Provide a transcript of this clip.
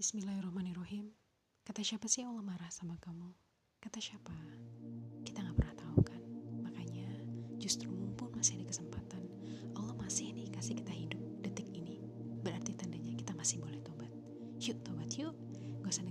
Bismillahirrahmanirrahim. Kata siapa sih Allah marah sama kamu? Kata siapa? Kita nggak pernah tahu kan. Makanya justru mumpung masih ada kesempatan, Allah masih nih kasih kita hidup detik ini. Berarti tandanya kita masih boleh tobat. Yuk tobat yuk. Gak usah